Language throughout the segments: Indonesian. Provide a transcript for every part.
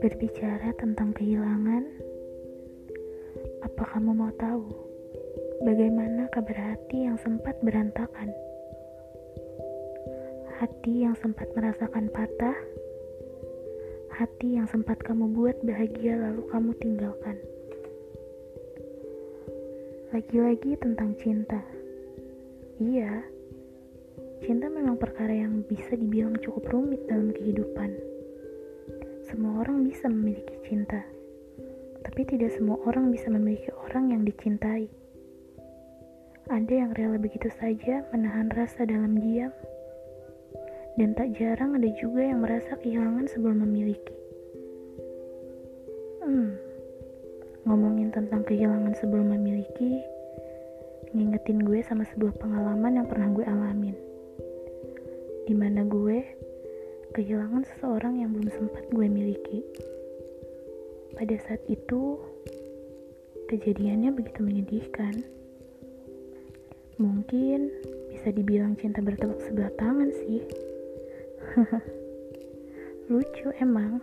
Berbicara tentang kehilangan, apa kamu mau tahu bagaimana kabar hati yang sempat berantakan? Hati yang sempat merasakan patah, hati yang sempat kamu buat bahagia lalu kamu tinggalkan. Lagi-lagi tentang cinta. Iya, cinta memang perkara yang bisa dibilang cukup rumit dalam kehidupan semua orang bisa memiliki cinta, tapi tidak semua orang bisa memiliki orang yang dicintai. Ada yang rela begitu saja menahan rasa dalam diam, dan tak jarang ada juga yang merasa kehilangan sebelum memiliki. Hmm, ngomongin tentang kehilangan sebelum memiliki, ngingetin gue sama sebuah pengalaman yang pernah gue alamin. Di mana gue kehilangan seseorang yang belum sempat gue miliki. Pada saat itu, kejadiannya begitu menyedihkan. Mungkin bisa dibilang cinta bertepuk sebelah tangan sih. Lucu emang,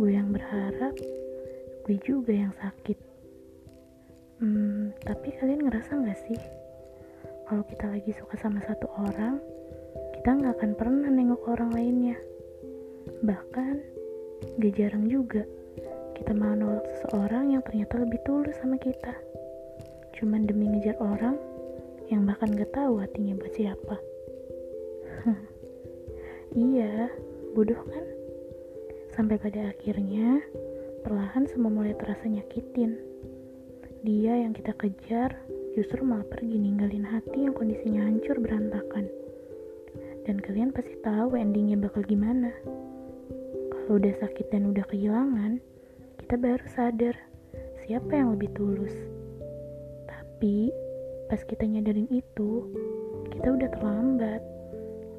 gue yang berharap, gue juga yang sakit. Hmm, tapi kalian ngerasa gak sih? Kalau kita lagi suka sama satu orang, kita nggak akan pernah nengok orang lainnya. Bahkan, gak jarang juga kita mau nolak seseorang yang ternyata lebih tulus sama kita. Cuman demi ngejar orang yang bahkan gak tahu hatinya buat siapa. iya, bodoh kan? Sampai pada akhirnya, perlahan semua mulai terasa nyakitin. Dia yang kita kejar justru malah pergi ninggalin hati yang kondisinya hancur berantakan. Dan kalian pasti tahu endingnya bakal gimana. Kalau udah sakit dan udah kehilangan, kita baru sadar siapa yang lebih tulus. Tapi pas kita nyadarin itu, kita udah terlambat.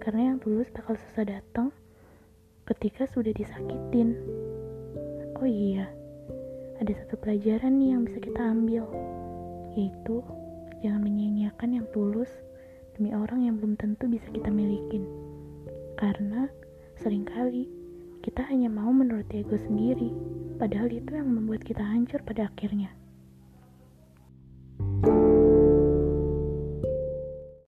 Karena yang tulus bakal susah datang ketika sudah disakitin. Oh iya, ada satu pelajaran nih yang bisa kita ambil, yaitu jangan menyia-nyiakan yang tulus demi orang yang belum tentu bisa kita milikin. Karena sering kali kita hanya mau menurut ego sendiri, padahal itu yang membuat kita hancur pada akhirnya.